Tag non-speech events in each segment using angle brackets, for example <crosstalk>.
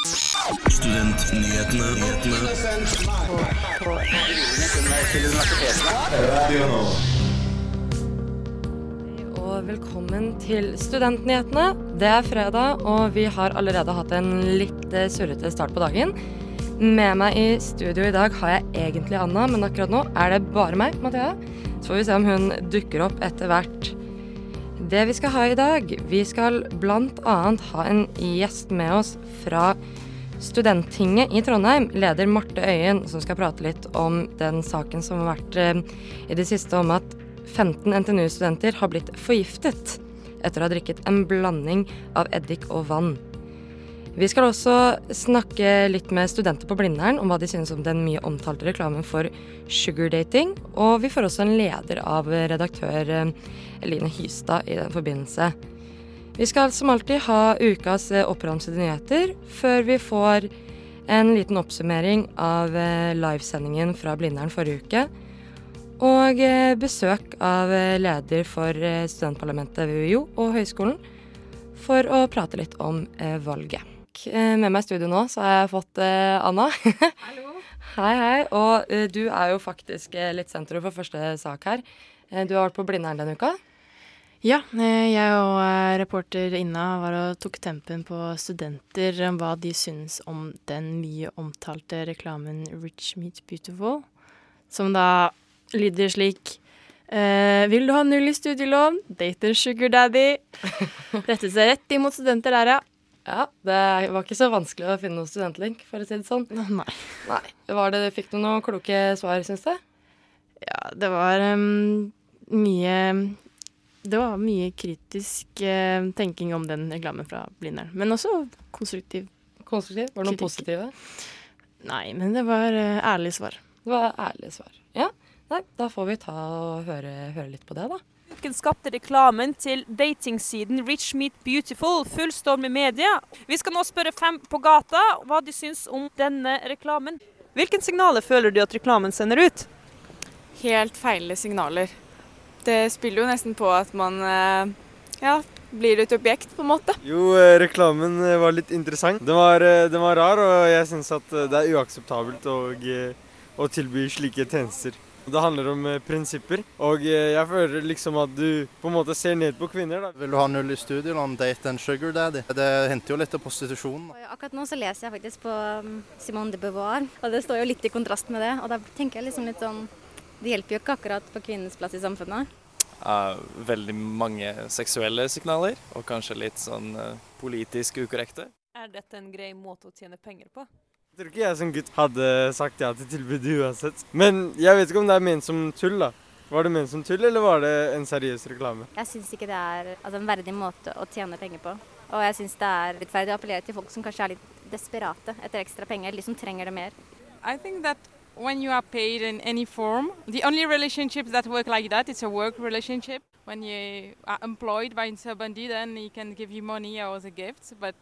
Studentnyhetene. Og velkommen til Studentnyhetene. Det er fredag, og vi har allerede hatt en litt surrete start på dagen. Med meg i studio i dag har jeg egentlig Anna, men akkurat nå er det bare meg, Mathea. Så får vi se om hun dukker opp etter hvert. Det vi skal ha i dag, vi skal bl.a. ha en gjest med oss fra Studenttinget i Trondheim, leder Marte Øyen, som skal prate litt om den saken som har vært eh, i det siste om at 15 NTNU-studenter har blitt forgiftet etter å ha drikket en blanding av eddik og vann. Vi skal også snakke litt med studenter på Blindern om hva de synes om den mye omtalte reklamen for sugardating, og vi får også en leder av redaktør eh, Eline Hystad i den forbindelse. Vi skal som alltid ha ukas eh, oppramsede nyheter, før vi får en liten oppsummering av eh, livesendingen fra Blindern forrige uke. Og besøk av leder for studentparlamentet ved UiO og høyskolen for å prate litt om valget. Eh, Med meg i studio nå så har jeg fått eh, Anna. <laughs> Hallo. hei, hei. Og eh, du er jo faktisk litt sentrum for første sak her. Du har vært på Blindern denne uka. Ja, jeg og reporter Inna var og tok tempen på studenter om hva de syns om den mye omtalte reklamen Rich Meat Beautiful, som da lyder slik eh, Vil du ha null i studielån? Date a sugar daddy. <laughs> Rettet seg rett imot studenter der, ja. Ja, Det var ikke så vanskelig å finne noen studentlink, for å si det sånn. Nei. Nei. Var det, Fikk du noen kloke svar, syns du? Ja, det var um, mye Det var mye kritisk uh, tenking om den reklamen fra Blindern. Men også konstruktiv. Konstruktiv? Var det noen Kritikk. positive? Nei, men det var uh, ærlig svar. Det var ærlige svar. Ja. Nei, da får vi ta og høre, høre litt på det, da. Uken skapte reklamen til datingsiden Rich Meet Beautiful full storm i media. Vi skal nå spørre fem på gata hva de syns om denne reklamen. Hvilke signaler føler du at reklamen sender ut? helt feile signaler. Det spiller jo nesten på at man eh, ja, blir et objekt, på en måte. Jo, eh, reklamen eh, var litt interessant. Den var, den var rar, og jeg syns at det er uakseptabelt å, å tilby slike tjenester. Det handler om eh, prinsipper, og eh, jeg føler liksom at du på en måte ser ned på kvinner. da. Vil du ha null i studielån, date en sugar daddy? Det henter jo litt til prostitusjon. da. Akkurat nå så leser jeg faktisk på um, Simone de Beauvoir, og det står jo litt i kontrast med det. Og da tenker jeg liksom litt sånn Det hjelper jo ikke akkurat på kvinnens plass i samfunnet. Uh, veldig mange seksuelle signaler, og kanskje litt sånn uh, politisk ukorrekte. Er dette en grei måte å tjene penger på? Jeg tror ikke jeg som gutt hadde sagt ja til tilbudet uansett. Men jeg vet ikke om det er ment som tull, da. Var det ment som tull, eller var det en seriøs reklame? Jeg syns ikke det er altså, en verdig måte å tjene penger på. Og jeg syns det er rettferdig å appellere til folk som kanskje er litt desperate etter ekstra penger, eller som trenger det mer. I think that when you are paid in any form, the only relationships that work like that, it's a work relationship. When you are employed by somebody, then he can give you money or as gifts, gift. But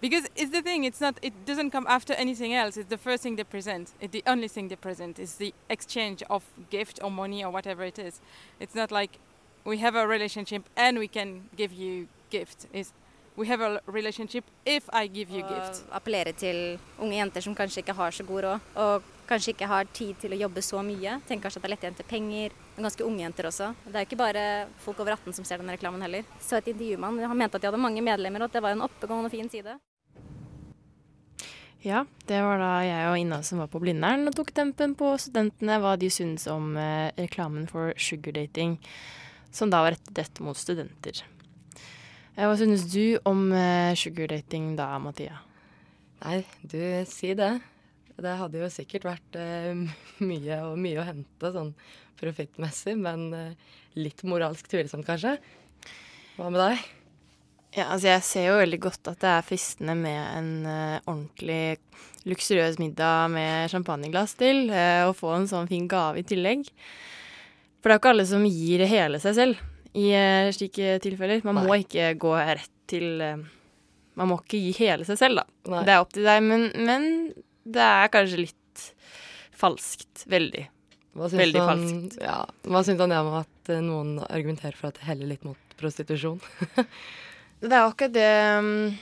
because it's the thing, it's not. It doesn't come after anything else. It's the first thing they present. It's the only thing they present is the exchange of gift or money or whatever it is. It's not like we have a relationship and we can give you gift. It's we have a relationship if I give you gift. Og appellere til unge jenter som kanskje ikke har så god råd, og kanskje ikke har tid til å jobbe så mye. Tenker kanskje at det er lett til penger. Men ganske unge jenter også. Det er jo ikke bare folk over 18 som ser den reklamen heller. Så et intervju med han, han mente at de hadde mange medlemmer, og at det var en oppegående og fin side. Ja, det var da jeg og Inna som var på Blindern og tok tempen på studentene hva de syntes om eh, reklamen for sugardating, som da var rettet mot studenter. Eh, hva synes du om eh, sugardating da, Mathia? Nei, du, si det. Det hadde jo sikkert vært eh, <laughs> mye, og mye å hente sånn profittmessig, men eh, litt moralsk tvilsomt, kanskje. Hva med deg? Ja, altså jeg ser jo veldig godt at det er fristende med en uh, ordentlig luksuriøs middag med champagneglass til, uh, og få en sånn fin gave i tillegg. For det er jo ikke alle som gir hele seg selv i uh, slike tilfeller. Man må ikke gå rett til Man må ikke gi hele seg selv, da. Nei. Det er opp til deg, men, men det er kanskje litt falskt. Veldig. Hva syns Veldig han, falskt. Ja, hva syns han om at eh, noen argumenterer for at det heller litt mot prostitusjon? <laughs> Det er jo akkurat det mm,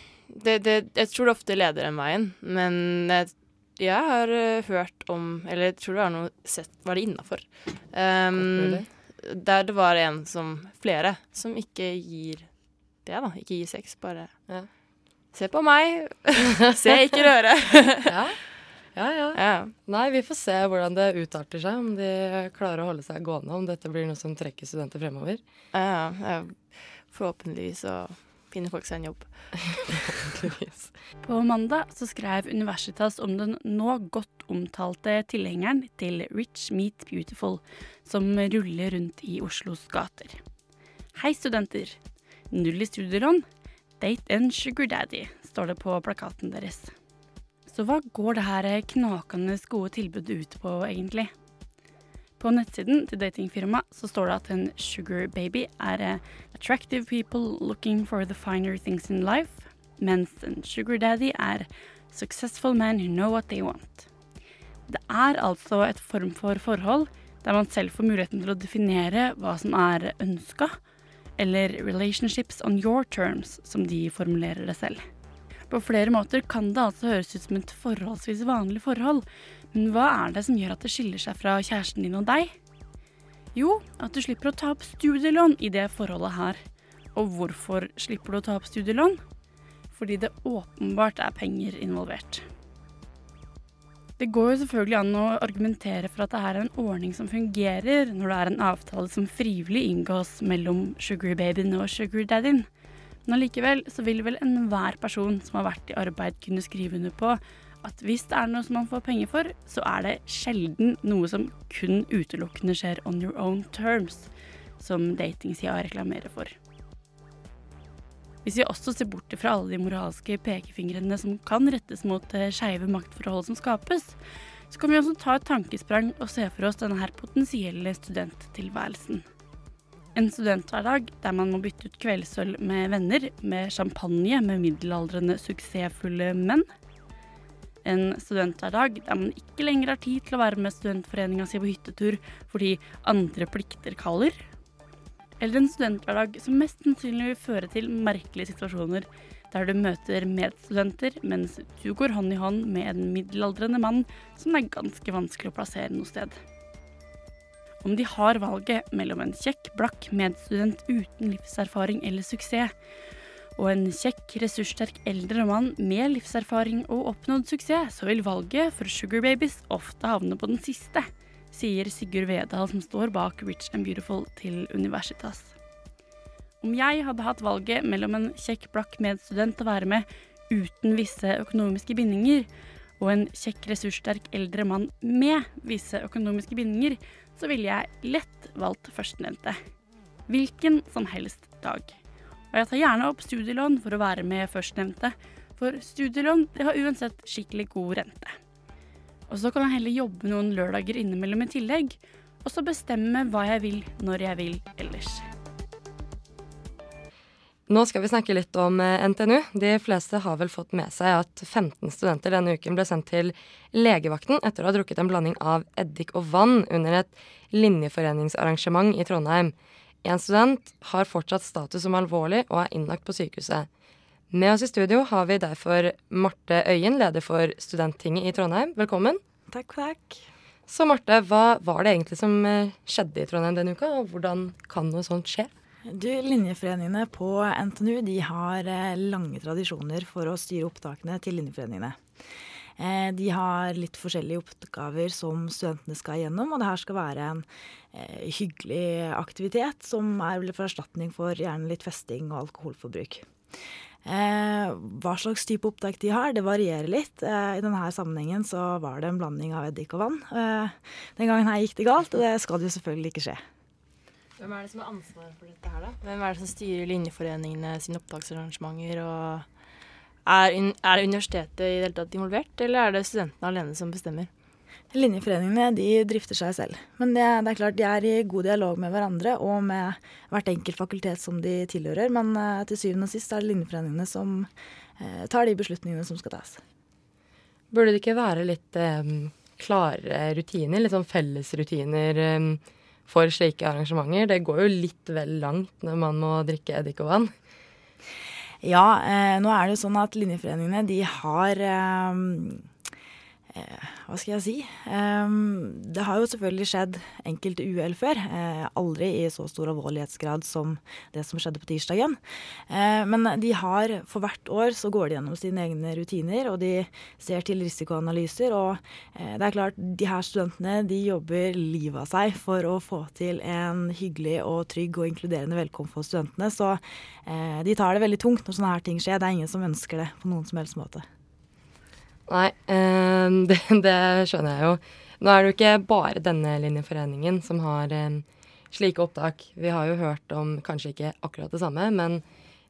det, det, jeg tror det ofte leder den veien, men jeg, jeg har uh, hørt om Eller jeg tror det var noe sett Var det innafor? Um, der det var en som Flere som ikke gir det, da. Ikke gir sex, bare ja. Se på meg! <laughs> se, ikke røre! ja. Ja, ja, ja. Nei, vi får se hvordan det utarter seg. Om de klarer å holde seg gående. Om dette blir noe som trekker studenter fremover. Ja, ja. Forhåpentligvis så finner folk seg en jobb. På mandag så skrev Universitas om den nå godt omtalte tilhengeren til Rich Meet Beautiful, som ruller rundt i Oslos gater. Hei, studenter. Null i studielån. Date and sugar daddy, står det på plakaten deres. Så hva går det her knakende gode tilbudet ut på, egentlig? På nettsiden til datingfirmaet så står det at en sugar baby er attractive people looking for the finer things in life, mens en sugar daddy er successful men who know what they want. Det er altså et form for forhold der man selv får muligheten til å definere hva som er ønska, eller relationships on your terms, som de formulerer det selv. På flere måter kan det altså høres ut som et forholdsvis vanlig forhold, men hva er det som gjør at det skiller seg fra kjæresten din og deg? Jo, at du slipper å ta opp studielån i det forholdet her. Og hvorfor slipper du å ta opp studielån? Fordi det åpenbart er penger involvert. Det går jo selvfølgelig an å argumentere for at det er en ordning som fungerer når det er en avtale som frivillig inngås mellom sugarbabyen og sugardaddyen. Men allikevel så vil vel enhver person som har vært i arbeid, kunne skrive under på at hvis det er noe som man får penger for, så er det sjelden noe som kun utelukkende skjer on your own terms, som datingsida reklamerer for. Hvis vi også ser bort fra alle de moralske pekefingrene som kan rettes mot det skeive maktforhold som skapes, så kan vi også ta et tankesprang og se for oss denne her potensielle studenttilværelsen. En studenthverdag der man må bytte ut kveldsøl med venner, med champagne med middelaldrende, suksessfulle menn. En studenthverdag der man ikke lenger har tid til å være med studentforeninga si på hyttetur fordi andre plikter kaller. Eller en studenthverdag som mest sannsynlig vil føre til merkelige situasjoner der du møter medstudenter mens du går hånd i hånd med en middelaldrende mann som er ganske vanskelig å plassere noe sted om de har valget mellom en kjekk, blakk medstudent uten livserfaring eller suksess, og en kjekk, ressurssterk eldre mann med livserfaring og oppnådd suksess, så vil valget for Sugar Babies ofte havne på den siste, sier Sigurd Vedal, som står bak Rich and Beautiful til Universitas. Om jeg hadde hatt valget mellom en kjekk, blakk medstudent å være med uten visse økonomiske bindinger, og en kjekk, ressurssterk eldre mann med visse økonomiske bindinger, så ville jeg lett valgt førstnevnte. Hvilken som helst dag. Og jeg tar gjerne opp studielån for å være med førstnevnte, for studielån det har uansett skikkelig god rente. Og så kan jeg heller jobbe noen lørdager innimellom i tillegg, og så bestemme hva jeg vil når jeg vil ellers. Nå skal vi snakke litt om eh, NTNU. De fleste har vel fått med seg at 15 studenter denne uken ble sendt til legevakten etter å ha drukket en blanding av eddik og vann under et linjeforeningsarrangement i Trondheim. En student har fortsatt status som alvorlig og er innlagt på sykehuset. Med oss i studio har vi derfor Marte Øyen, leder for Studenttinget i Trondheim. Velkommen. Takk, takk. Så Marte, hva var det egentlig som eh, skjedde i Trondheim denne uka, og hvordan kan noe sånt skje? Du, Linjeforeningene på NTNU de har eh, lange tradisjoner for å styre opptakene til linjeforeningene. Eh, de har litt forskjellige oppgaver som studentene skal igjennom, og det her skal være en eh, hyggelig aktivitet som er vel for erstatning for gjerne litt festing og alkoholforbruk. hva slags type opptak de har, det varierer litt. I denne sammenhengen så var det en blanding av eddik og vann. den gangen her gikk det galt, og det skal jo selvfølgelig ikke skje. Hvem er det som har ansvaret for dette her, da? Hvem er det som styrer linjeforeningene sine opptaksarrangementer? og er, er universitetet i det hele tatt involvert, eller er det studentene alene som bestemmer? Linjeforeningene de drifter seg selv. Men det, det, er klart de er i god dialog med hverandre og med hvert enkelt fakultet som de tilhører. Men uh, til syvende og sist er det linjeforeningene som uh, tar de beslutningene som skal tas. Burde det ikke være litt um, klare rutiner, litt sånn felles rutiner? Um, for slike arrangementer. Det går jo litt vel langt når man må drikke eddik og vann. Ja, eh, nå er det jo sånn at linjeforeningene de har eh, Hva skal jeg si? Eh, det har jo selvfølgelig skjedd enkelte uhell før. Eh, aldri i så stor alvorlighetsgrad som det som skjedde på tirsdagen. Eh, men de har for hvert år så går de gjennom sine egne rutiner, og de ser til risikoanalyser. Og det er klart, de her studentene de jobber livet av seg for å få til en hyggelig og trygg og inkluderende velkomst for studentene. Så de tar det veldig tungt når sånne her ting skjer. Det er ingen som ønsker det på noen som helst måte. Nei, eh, <laughs> det, det, skjønner jeg jo. Nå er det jo ikke bare denne linjeforeningen som har eh, slike opptak. Vi har jo hørt om kanskje ikke akkurat det samme, men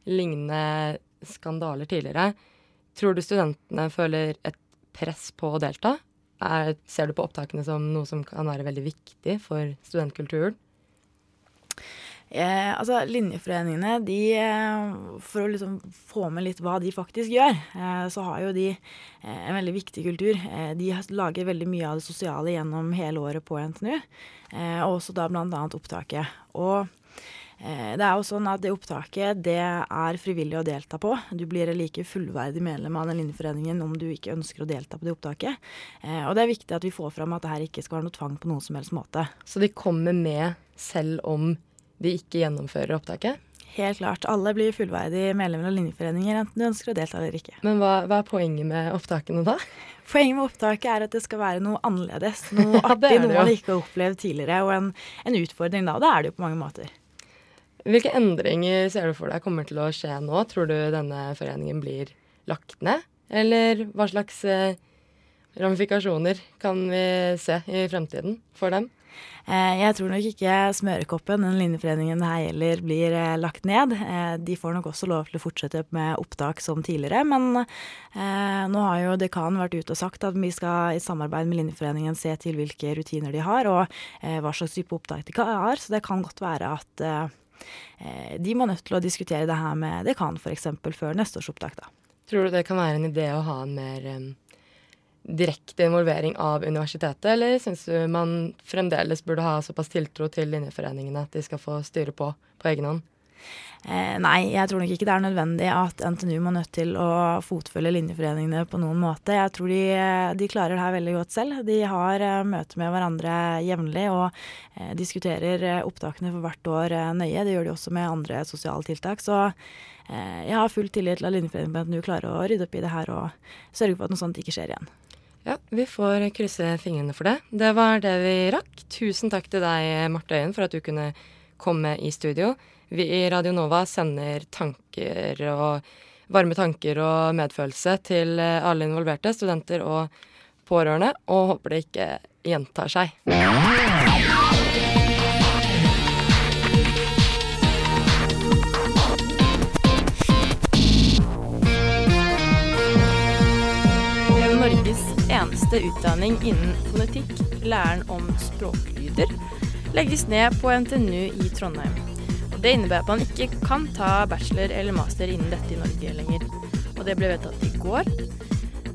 lignende skandaler tidligere. Tror du studentene føler et press på å delta? Er, ser du på opptakene som noe som kan være veldig viktig for studentkulturen? Eh, altså, Linjeforeningene, de, eh, for å liksom få med litt hva de faktisk gjør, eh, så har jo de eh, en veldig viktig kultur. Eh, de lager veldig mye av det sosiale gjennom hele året på NTNU, og også da bl.a. opptaket. Og det er jo sånn at det opptaket det er frivillig å delta på. Du blir like fullverdig medlem av den linjeforeningen om du ikke ønsker å delta på det opptaket. og det er viktig at vi får fram at det her ikke skal være noe tvang på noen som helst måte. Så de kommer med selv om de ikke gjennomfører opptaket? Helt klart. Alle blir fullverdige medlemmer av linjeforeninger, enten du ønsker å delta eller ikke. Men hva, hva, er poenget med opptakene da? <laughs> Poenget med opptaket er at det skal være noe annerledes. <laughs> Noe artig, noe man ikke har opplevd tidligere, og en, en utfordring da. Og det er det jo på mange måter. Hvilke endringer ser du for deg kommer til å skje nå? Tror du denne foreningen blir lagt ned? Eller hva slags eh, ramifikasjoner kan vi se i fremtiden for dem? Eh, jeg tror nok ikke Smørekoppen, den linjeforeningen det her gjelder, blir eh, lagt ned. Eh, de får nok også lov til å fortsette med opptak som tidligere, men nå har jo dekanen vært ute og sagt at vi skal i samarbeid med Linjeforeningen se til hvilke rutiner de har, og hva slags type opptak de har. Så det kan godt være at de må nødt til å diskutere det her med dekan f.eks. før neste års opptak, da. Tror du det kan være en idé å ha en mer direkte involvering av universitetet, eller syns du man fremdeles burde ha såpass tiltro til linjeforeningene at de skal få styre på på egen hånd? Eh, nei, jeg tror nok ikke det er nødvendig at NTNU må nødt til å fotfølge linjeforeningene på noen måte. Jeg tror de, de klarer det her veldig godt selv. De har eh, møter med hverandre jevnlig og eh, diskuterer uh, opptakene for hvert år nøye. Det gjør de også med andre sosiale tiltak. Så jeg har full tillit til at linjeforeningene på NTNU klarer å rydde opp i det her og sørge for at noe sånt ikke skjer igjen. Ja, vi får krysse fingrene for det. Det var det vi rakk. Tusen takk til deg, Marte Øyen, for at du kunne komme i studio. Vi i Radio Nova sender tanker og varme tanker og medfølelse til alle involverte, studenter og pårørende, og håper det ikke gjentar seg. Utdanning innen fonetikk, læren om språklyder, legges ned på NTNU i Trondheim. Og det innebærer at man ikke kan ta bachelor eller master innen dette i Norge lenger. Og det ble vedtatt i går.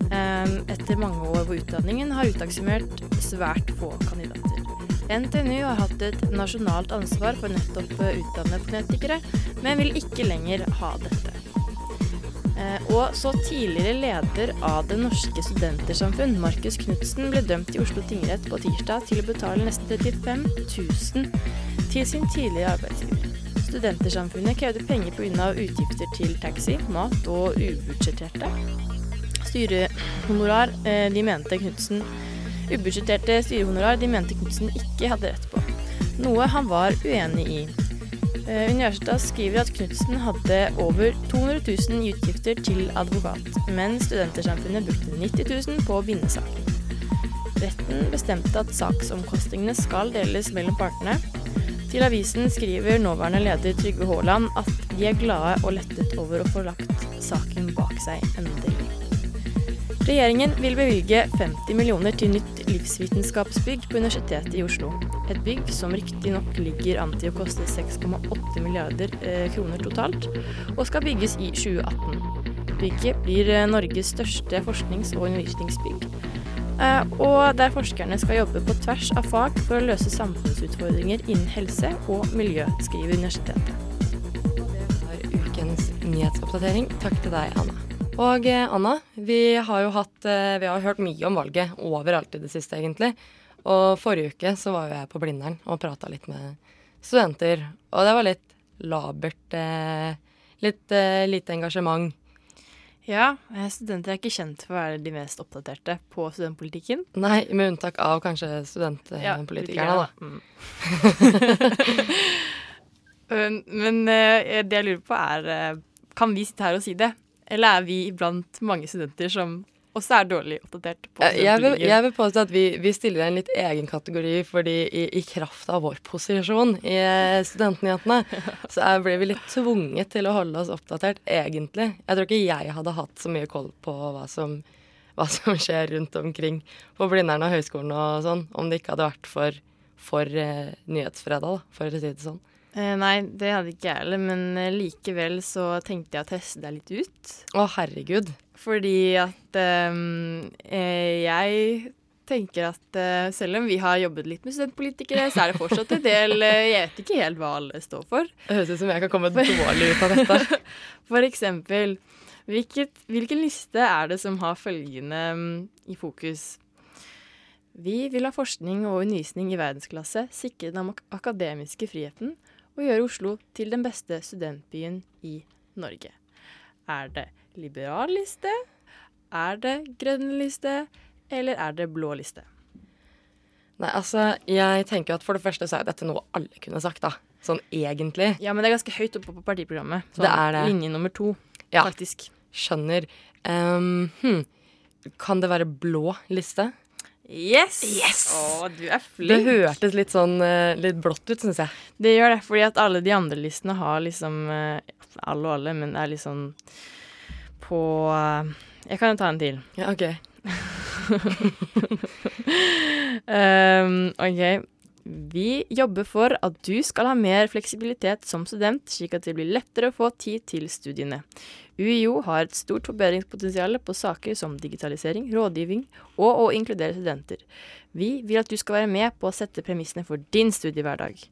Ehm, etter mange år hvor utdanningen har utaksimert svært få kandidater. NTNU har hatt et nasjonalt ansvar for nettopp å utdanne fonetikere, men vil ikke lenger ha dette. Eh, og så tidligere leder av Det Norske Studentersamfunn, Markus Knutsen, ble dømt i Oslo tingrett på tirsdag til å betale nesten 35 000 til sin tidligere arbeidsgiver. Studentersamfunnet krevde penger pga. utgifter til taxi, mat og ubudsjetterte styrehonorar. Eh, de mente Knutsen Ubudsjetterte styrehonorar de mente Knutsen ikke hadde rett på, noe han var uenig i. Eh, Universitetet skriver at Knutsen hadde over 200 000 i utgifter til advokat, men Studentersamfunnet brukte 90 000 på å vinne saken. Retten bestemte at saksomkostningene skal deles mellom partene. Til avisen skriver nåværende leder Trygve Haaland at de er glade og lettet over å få lagt saken bak seg endelig. Regjeringen vil bevilge 50 millioner til nytt livsvitenskapsbygg på Universitetet i Oslo. Et bygg som riktignok ligger an til å koste 6,8 milliarder eh, kroner totalt, og skal bygges i 2018. Bygget blir eh, Norges største forsknings- og undervisningsbygg, eh, og der forskerne skal jobbe på tvers av fag for å løse samfunnsutfordringer innen helse og miljø, skriver universitetet. Det var ukens nyhetsoppdatering. Takk til deg, Anna. Og eh, Anna, vi har jo hatt, eh, vi har hørt mye om valget overalt i det siste, egentlig. Og forrige uke så var jo jeg på Blindern og prata litt med studenter. Og det var litt labert. Eh, litt lite engasjement. Ja, studenter er ikke kjent for å være de mest oppdaterte på studentpolitikken. Nei, med unntak av kanskje studentpolitikerne, da. Mm. <laughs> Men det jeg lurer på er Kan vi sitte her og si det? Eller er vi blant mange studenter som også er dårlig oppdatert på Eh, Jeg vil, jeg vil påstå at vi, vi stiller en litt egen kategori, fordi i, i kraft av vår posisjon i eh, Studentnyhetene, <laughs> så er, blir vi litt tvunget til å holde oss oppdatert, egentlig. Jeg tror ikke jeg hadde hatt så mye koll på hva som, hva som skjer rundt omkring på Blindern og høyskolen og sånn, om det ikke hadde vært for, for uh, Nyhetsfredag, da, for å si det sånn. Eh, nei, det hadde ikke jeg heller, men eh, likevel så tenkte jeg å teste deg litt ut. Å, herregud. Fordi at um, eh, jeg tenker at uh, selv om vi har jobbet litt med studentpolitikere, så er det fortsatt en del uh, Jeg vet ikke helt hva alle står for. Det høres ut som jeg kan komme <laughs> dårlig ut av dette. For eksempel, hvilket, hvilken liste er det som har følgende um, i fokus? Vi vil ha forskning og undervisning i verdensklasse, sikre den ak- akademiske friheten og gjøre Oslo til den beste studentbyen i Norge. Er det liberal liste? Er det grønn liste? Eller er det blå liste? Nei, altså, jeg tenker at for det første så er dette noe alle kunne sagt, da. Sånn egentlig. Ja, men det er ganske høyt oppe på partiprogrammet. Sånn, Det er det. Linje nummer to, Ja. faktisk. Skjønner. Um, hm. Kan det være blå liste? Yes! Yes! Å, du er flink. Det hørtes litt sånn eh, litt blått ut, syns jeg. Det gjør det, fordi at alle de andre listene har liksom eh, Alle og alle, men er liksom på eh, Jeg kan jo ta en til. Ja, OK. Um, <laughs> OK. Vi jobber for at du skal ha mer fleksibilitet som student, slik at det blir lettere å få tid til studiene. UiO har et stort forbedringspotensial på saker som digitalisering, rådgivning og å inkludere studenter. Vi vil at du skal være med på å sette premissene for din studiehverdag.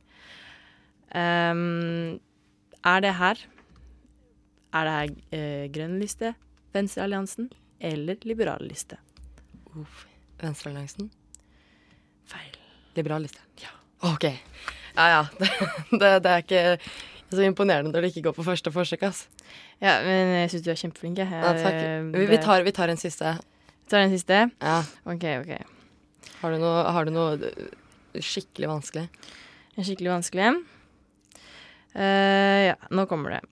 Um, er det her Er det her eh, grønn liste, Venstrealliansen eller liberal liste? Uff. Venstrealliansen? Feil. Liberal. Ja. OK. Ja ja. <laughs> Det, det, det er ikke så imponerende når det ikke går på første forsøk, ass. Ja, men jeg syns du er kjempeflink. jeg. Ja, takk. Eh, Vi, vi, tar, vi tar en siste. tar den siste. Ja. OK, OK. Har du noe, har du noe eh, skikkelig vanskelig? En skikkelig vanskelig en. Eh, ja, nå kommer det.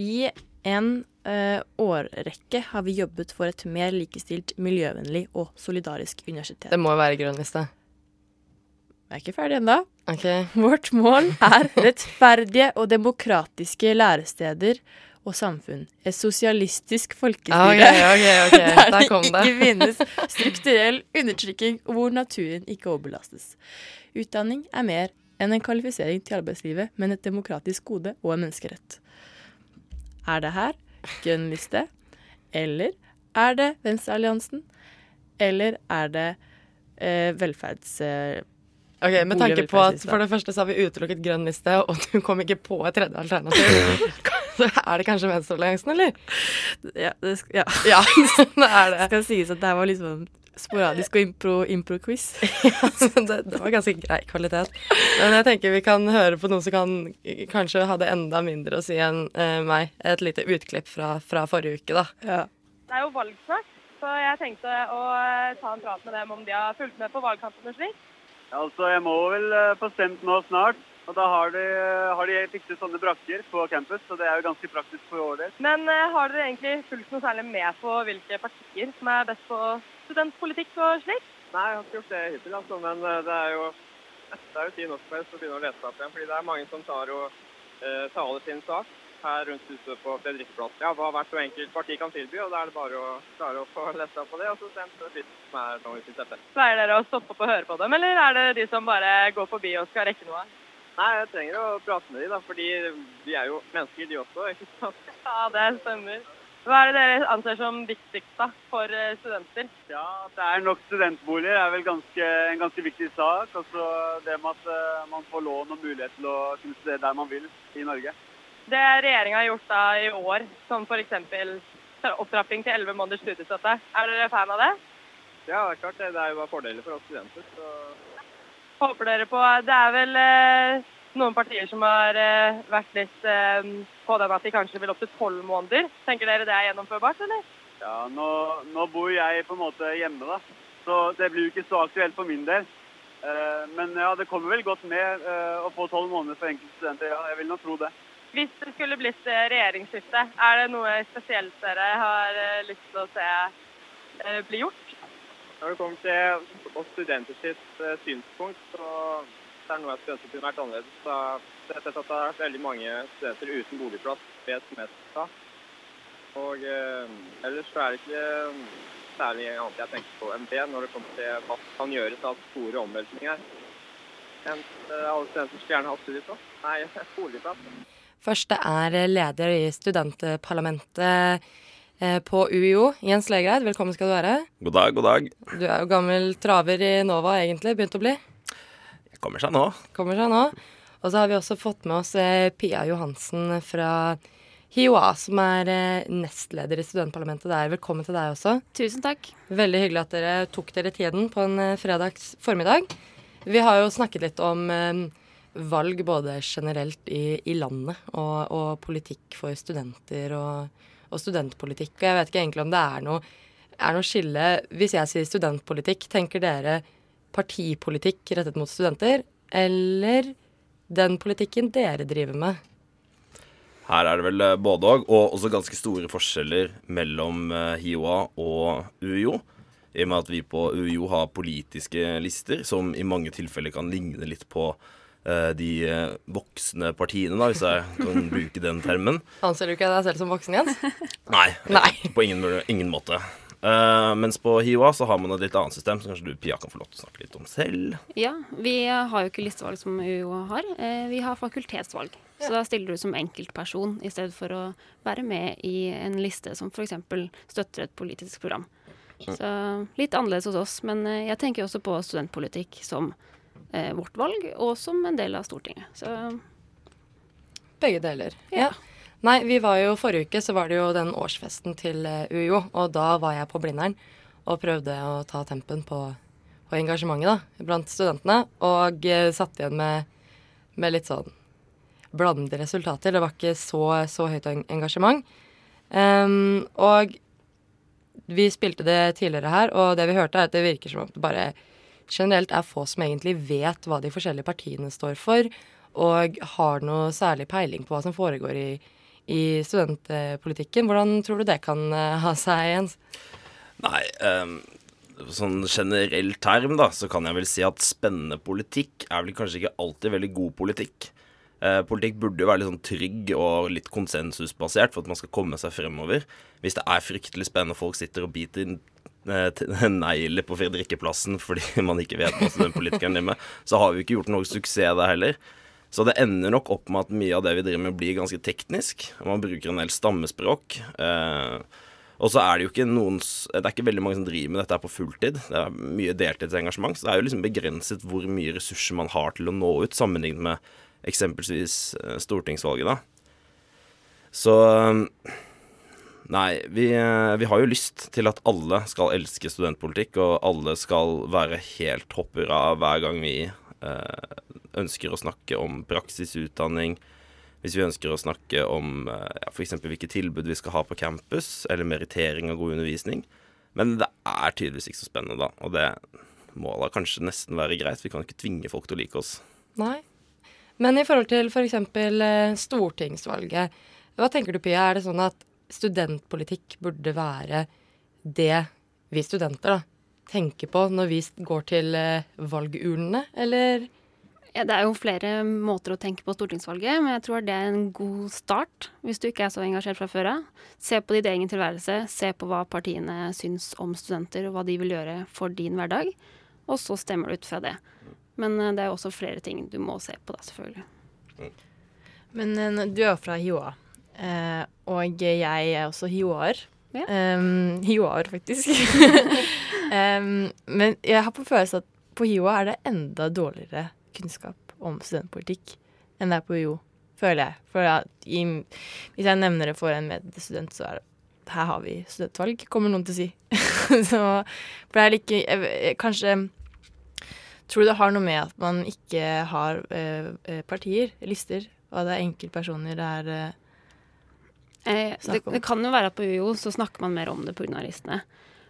I en uh, årrekke har vi jobbet for et mer likestilt, miljøvennlig og solidarisk universitet. Det må jo være grønn liste. Jeg er ikke ferdig ennå. Okay. Vårt mål er rettferdige og demokratiske læresteder og samfunn. Et sosialistisk folkestyre. Ok, ok, ok. <laughs> Der det. ikke finnes strukturell undertrykking, og hvor naturen ikke overbelastes. Utdanning er mer enn en kvalifisering til arbeidslivet, men et demokratisk gode og en menneskerett. Er det her grønn liste, eller er det Venstrealliansen, eller er det eh, velferds... Eh, Ok, Med tanke på at for det første så har vi utelukket grønn liste, og <laughs> du kom ikke på et tredje alternativ, <laughs> så er det kanskje Venstrealliansen, eller? Ja, det, ja. <laughs> Ja, det er det. skal sies at det her var sånn sporadisk og impro- impro-quiz. det, det var ganske grei kvalitet. Men jeg tenker vi kan høre på noen som kan kanskje hadde enda mindre å si enn eh, meg. Et lite utklipp fra, fra forrige uke, da. ja. Det er jo valg så jeg tenkte å eh, ta en prat med dem om de har fulgt med på valgkampen og slik. Altså, jeg må vel eh, få stemt nå snart. Og da har de, har de fikset sånne brakker på campus, så det er jo ganske praktisk for vår del. Men uh, har dere egentlig fulgt noe særlig med på hvilke partier som er best på studentpolitikk og slik? Nei, jeg har ikke gjort det hittil, altså, men eh, det er jo det er jo tid nok for å begynne å lese opp igjen. fordi det er mange som tar og uh, taler sin sak her rundt huset på Fredrikkeplass. Ja, hva hvert og enkelt parti kan tilby, og da er det bare å klare å få <laughs> lette opp på det, og så stemme litt som er nå i september. Pleier dere å stoppe opp og høre på dem, eller er det de som bare går forbi og skal rekke noe? Nei, jeg trenger å prate med dem, da, fordi de er jo mennesker, de også. <laughs> ikke sant? Ja, det stemmer. Hva er det dere anser som viktigst da, for eh, studenter? Ja, at det er nok studentboliger er vel ganske, en ganske viktig sak. Og så det med at eh, man får lån og mulighet til å kunne studere der man vil i Norge. Det regjeringa har gjort da i år, som f.eks. opptrapping til 11 måneders studiestøtte. Er dere fan av det? Ja, det er klart det. Er jo bare fordeler for oss studenter. Så Håper dere på Det er vel eh, noen partier som har eh, vært litt eh, på den at de kanskje vil opp til 12 måneder. Tenker dere det er gjennomførbart, eller? Ja, nå, nå bor jeg på en måte hjemme, da. Så det blir jo ikke så aktuelt for min del. Eh, men ja, det kommer vel godt med å få tolv måneder for enkelte studenter. Ja, jeg vil nok tro det. Hvis det skulle blitt eh, regjeringsskifte, er det noe spesielt dere har eh, lyst til å se eh, bli gjort? når det kommer til oss studenter sitt synspunkt, så det er noe jeg skulle ønske kunne vært annerledes. Da jeg har sett at det vært veldig mange studenter uten boligplass ved semesteret. Og eh, ellers så er det ikke særlig annet jeg tenker på enn det når det kommer til hva som kan gjøres av store omveltninger. Enn alle studenter skulle gjerne ha studieplass. Nei, <laughs> boligplass. Første er leder i studentparlamentet eh, på UiO. Jens Legreid, velkommen skal du være. God dag, god dag. Du er jo gammel traver i Nova, egentlig. Begynt å bli. Jeg kommer seg nå. Kommer seg nå. Og så har vi også fått med oss eh, Pia Johansen fra HiOA, som er eh, nestleder i studentparlamentet der. Velkommen til deg også. Tusen takk. Veldig hyggelig at dere tok dere tiden på en eh, fredags formiddag. Vi har jo snakket litt om eh, valg både generelt i, i landet og, og, politikk for studenter og, og, studentpolitikk. Og jeg vet ikke egentlig om det er noe, er noe skille Hvis jeg sier studentpolitikk, tenker dere partipolitikk rettet mot studenter, eller den politikken dere driver med? Her er det vel eh, både òg, og også ganske store forskjeller mellom eh, HiOA og UiO. I og med at vi på UiO har politiske lister som i mange tilfeller kan ligne litt på de uh, voksne partiene, da, hvis jeg kan bruke den termen. Anser du ikke deg selv som voksen, Jens? <laughs> Nei, Nei. på ingen, ingen måte. Uh, mens på HiOA så har man et litt annet system, så kanskje du Pia kan få lov til å snakke litt om selv. Ja, vi har jo ikke listevalg som UiO har. Vi har fakultetsvalg. Så da stiller du som enkeltperson i stedet for å være med i en liste som f.eks. støtter et politisk program. Så litt annerledes hos oss, men jeg tenker også på studentpolitikk som eh, vårt valg, og som en del av Stortinget. Så Begge deler. Ja. ja. Nei, vi var jo forrige uke så var det jo den årsfesten til UiO, og da var jeg på Blindern og prøvde å ta tempen på, på engasjementet da, blant studentene, og uh, satt igjen med, med, litt sånn blandede resultater. Det var ikke så, så høyt engasjement. Um, og vi spilte det tidligere her, og det vi hørte, er at det virker som om det bare generelt er få som egentlig vet hva de forskjellige partiene står for, og har noe særlig peiling på hva som foregår i, i studentpolitikken. Hvordan tror du det kan uh, ha seg, Jens? Nei, um, sånn generell term, da, så kan jeg vel si at spennende politikk er vel kanskje ikke alltid veldig god politikk. Eh, politikk burde jo være litt sånn trygg og litt konsensusbasert for at man skal komme seg fremover. Hvis det er fryktelig spennende folk sitter og biter eh, <laughs> negler på Fredrikkeplassen fordi <laughs> man ikke vet hva den politikeren driver med, så har vi ikke gjort noe suksess der heller. Så det ender nok opp med at mye av det vi driver med, blir ganske teknisk. Man bruker en del stammespråk. Eh, og så er det jo ikke noen Det er ikke veldig mange som driver med dette på fulltid. Det er mye deltidsengasjement, så det er jo liksom begrenset hvor mye ressurser man har til å nå ut, sammenlignet med eksempelvis eh, stortingsvalget, da. Så Nei, vi, eh, vi, har jo lyst til at alle skal elske studentpolitikk, og alle skal være helt hoppura hver gang vi eh, ønsker å snakke om praksisutdanning. Hvis vi ønsker å snakke om eh, ja, f.eks. hvilke tilbud vi skal ha på campus, eller merittering av god undervisning. Men det er tydeligvis ikke så spennende, da. Og det må da kanskje nesten være greit. Vi kan ikke tvinge folk til å like oss. Nei. Men i forhold til f.eks. For eh, stortingsvalget, hva tenker du Pia? Er det sånn at studentpolitikk burde være det vi studenter da, tenker på når vi går til eh, valgurnene, eller? Ja, det er jo flere måter å tenke på stortingsvalget, men jeg tror det er en god start hvis du ikke er så engasjert fra før av. Se på din egen tilværelse, se på hva partiene syns om studenter, og hva de vil gjøre for din hverdag, og så stemmer du ut fra det. Men eh, det er også flere ting du må se på, da, selvfølgelig. Men uh, du er jo fra HiOA, uh, og jeg er også HiOA-er. Ja. Um, faktisk. <laughs> um, men jeg har på følelse at på HiOA er det enda dårligere kunnskap om studentpolitikk enn det er på UiO, føler jeg. For at i, hvis jeg nevner det for en medstudent, så er det her har vi studentvalg, kommer noen til å si. <laughs> så for det er like jeg, Kanskje Tror du det har noe med at man ikke har eh, eh partier, lister, og det er enkeltpersoner det er eh, Eh, det, det, kan jo være at på UiO så snakker man mer om det pga. listene.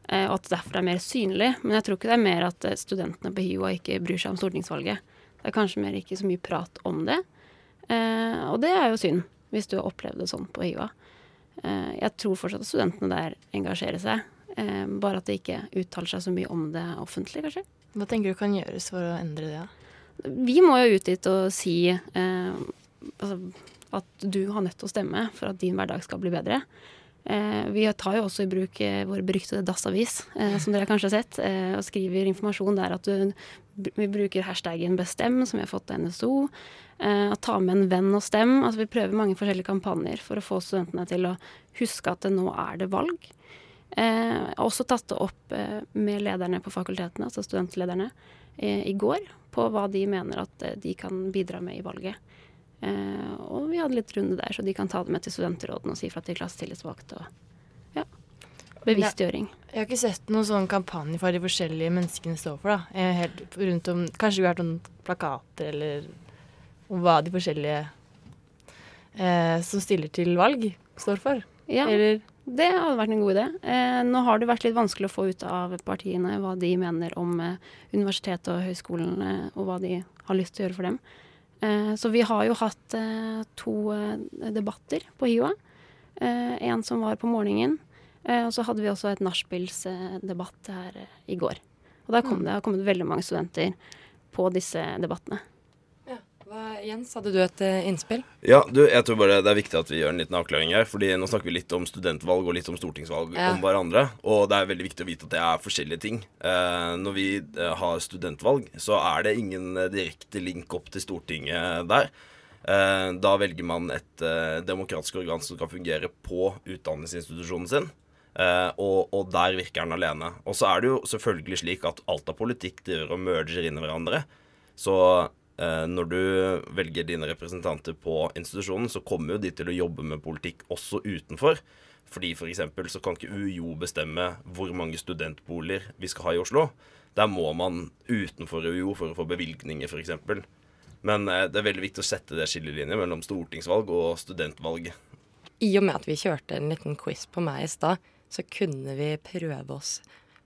Eh, og at det derfor er mer synlig. Men jeg tror ikke det er mer at eh, studentene på HiOA ikke bryr seg om stortingsvalget. Det er kanskje mer ikke så mye prat om det. Eh, og det er jo synd, hvis du har opplevd det sånn på HiOA. Eh, jeg tror fortsatt at studentene der engasjerer seg. Eh, bare at de ikke uttaler seg så mye om det offentlig, kanskje. Hva tenker du kan gjøres for å endre det? Vi må jo ut dit og si altså, at du har nødt til å stemme for at din hverdag skal bli bedre. Eh, vi tar jo også i bruk eh, vår beryktede Dassavis, eh, som dere kanskje har sett, eh, og skriver informasjon der at du, vi bruker hashtaggen 'bestem', som vi har fått av NSO. Eh, ta med en venn og stem. Altså, vi prøver mange forskjellige kampanjer for å få studentene til å huske at nå er det valg. Jeg har også tatt det opp med lederne på fakultetene, altså studentlederne, i går, på hva de mener at de kan bidra med i valget. Eh, og vi hadde litt runde der, så de kan ta det med til studentrådene og si fra til klassetillitsvalgte. Og ja, bevisstgjøring. Jeg, jeg, har ikke sett noen sånn kampanje for de forskjellige menneskene står for. da. Helt rundt om, Kanskje vi har noen plakater eller om hva de forskjellige eh, som stiller til valg, står for. Ja, eller? det hadde vært en god idé. Eh, nå har det vært litt vanskelig å få ut av partiene hva de mener om eh, universitetet og høyskolene, og hva de har lyst til å gjøre for dem. Eh, så vi har jo hatt eh, to eh, debatter på HiOA. en som var på morgenen. og så hadde vi også et nachspielsdebatt her i går. Og der kom mm. det har kommet veldig mange studenter på disse debattene. Jens, hadde du et uh, innspill? Ja, du, jeg tror bare det er viktig at vi gjør en liten avklaring her. fordi nå snakker vi litt om studentvalg og litt om stortingsvalg ja. om hverandre. Og det er veldig viktig å vite at det er forskjellige ting. Uh, når vi uh, har studentvalg, så er det ingen direkte link opp til Stortinget der. da velger man et demokratisk organ som skal fungere på utdanningsinstitusjonen sin. Og, og, der virker den alene. Og så er det jo selvfølgelig slik at alt av politikk driver og merger inn i hverandre. Så Eh, når du velger dine representanter på institusjonen, så kommer jo de til å jobbe med politikk også utenfor. Fordi f.eks. For så kan ikke UiO bestemme hvor mange studentboliger vi skal ha i Oslo. Der må man utenfor UiO for å få bevilgninger, f.eks. Men eh, det er veldig viktig å sette det skillelinjet mellom stortingsvalg og studentvalg. I og med at vi kjørte en liten quiz på meg i stad, så kunne vi prøve oss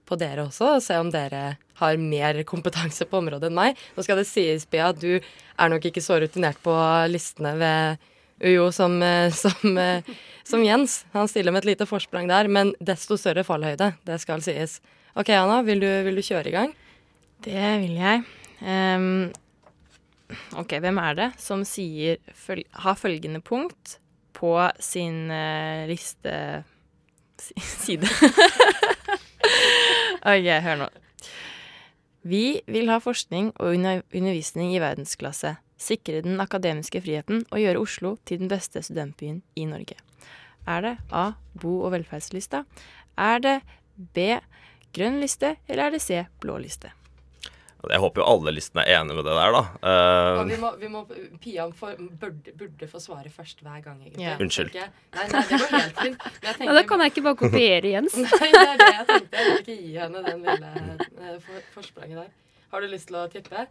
på dere også, og se om dere har mer kompetanse på området enn meg. Nå skal det sies, Bea, at du er nok ikke så rutinert på listene ved UiO som, eh, som, eh, som, Jens. Han stiller med et lite forsprang der, men desto større fallhøyde. Det skal sies. OK, Anna, vil du, vil du kjøre i gang? Det vil jeg. Um, OK, hvem er det som sier føl har følgende punkt på sin uh, liste <laughs> side? OK, hør nå. Vi vil ha forskning og undervisning i verdensklasse, sikre den akademiske friheten og gjøre Oslo til den beste studentbyen i Norge. Er det A. Bo- og velferdslista? Er det B. Grønn liste? Eller er det C. Blå liste? Jeg håper jo alle listene er enig med det der, da. Uh, vi må, vi må, Pia for, burde, burde, få svare først hver gang, egentlig. Yeah. Unnskyld. Nei, nei, det var helt fint. <laughs> Tenker, ja, da kan jeg ikke bare kopiere Jens. <laughs> nei, det er det jeg tenkte. Jeg vil ikke gi henne den lille uh, for, forspranget der. Har du lyst til å tippe?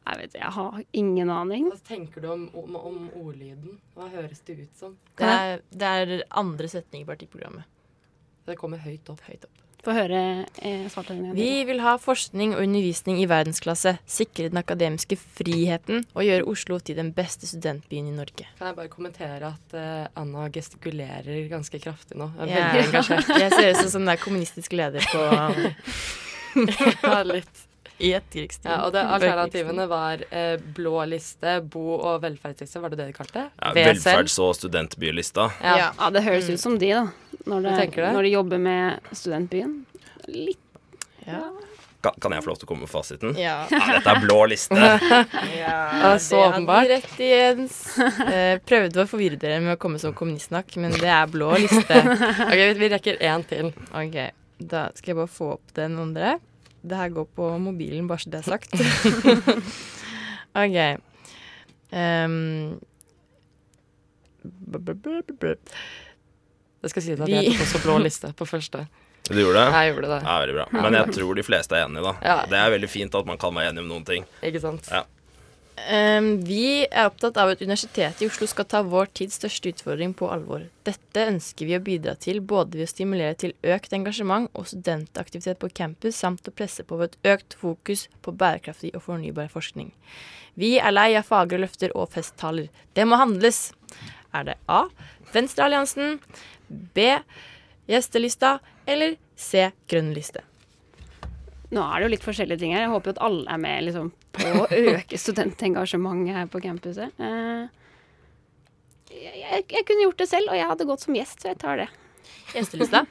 Jeg vet jeg har ingen aning. Hva tenker du om, om, om ordlyden? Hva høres det ut som? Det er, det er andre setning i partiprogrammet. Det kommer høyt opp. Høyt opp. Få høre eh, svarttegnet. Vi vil ha forskning og undervisning i verdensklasse, sikre den akademiske friheten og gjøre Oslo til den beste studentbyen i Norge. Kan jeg bare kommentere at uh, Anna gestikulerer ganske kraftig nå? Jeg, yeah. jeg ser ut som den kommunistisk leder på <laughs> Ja, litt. I et krigstid. Ja, og det, <laughs> alternativene var eh, blå liste, bo- og velferdsliste. Var det det de kalte det? Ja, velferds- og studentbylista. Ja. ja. det høres ut som de, da. Når, det, det? når de jobber med studentbyen. Litt ja. Kan, kan, jeg få lov til å komme med fasiten? Ja. ja dette er blå liste. <laughs> ja, så åpenbart. Rett, Jens. <laughs> Eh, prøvde å forvirre dere med å komme som kommunistsnakk, men det er blå liste. ok, Vi rekker én til. Ok, Da skal jeg bare få opp den andre. Det her går på mobilen, bare så det er sagt. <laughs> OK. Um, jeg skal sies at Vi- jeg tok også blå liste på første. Du gjorde det? Jeg gjorde det. Ja, veldig bra. Men jeg tror de fleste er enige, da. Ja. Det er veldig fint at man kan være enig om noen ting. Ikke sant? Ja. Ehm, vi er opptatt av at Universitetet i Oslo skal ta vår tids største utfordring på alvor. Dette ønsker vi å bidra til både ved å stimulere til økt engasjement og studentaktivitet på campus, samt å presse på ved et økt fokus på bærekraftig og fornybar forskning. Vi er lei av fagre løfter og festtaler. Det må handles. Er det A. Venstrealliansen, B. Gjestelista eller C. Grønn liste? Nå er det jo litt forskjellige ting her. Jeg håper jo at alle er med liksom, på å øke studentengasjementet her på campuset. Eh, jeg, jeg, jeg kunne gjort det selv, og jeg hadde gått som gjest, så jeg tar det. Gjestelista?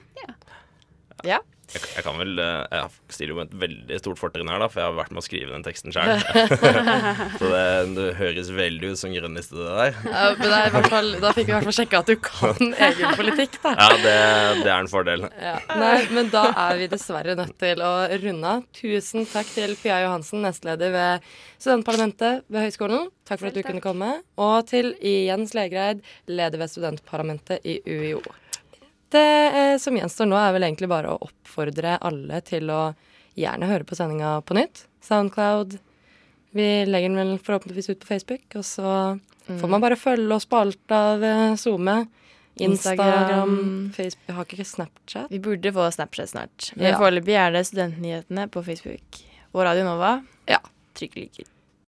ja. Jeg, jeg kan vel eh, Jeg stiller jo med et veldig stort fortrinn her, da, for jeg har vært med å skrive den teksten sjøl. <laughs> Så det, det høres veldig ut som grønnliste, det der. Ja, men det er i hvert fall, da fikk vi i hvert fall sjekka at du kan <laughs> egen politikk, da. Ja, det, det er en fordel. Ja. Nei, men da er vi dessverre nødt til å runde av. Tusen takk til Pia Johansen, nestleder ved studentparlamentet ved Høgskolen. Takk for at du kunne komme. Og til Jens Legreid, leder ved studentparlamentet i UiO. Det eh, som gjenstår nå, er vel egentlig bare å oppfordre alle til å gjerne høre på sendinga på nytt. Soundcloud. Vi legger den vel forhåpentligvis ut på Facebook, og så får man bare følge oss på alt av eh, SoMe. Instagram, Instagram. Facebook Vi har ikke Snapchat. Vi burde få Snapchat snart. Men Ja. foreløpig er det Studentnyhetene på Facebook. Og Radio Nova. Ja. Trykk liker.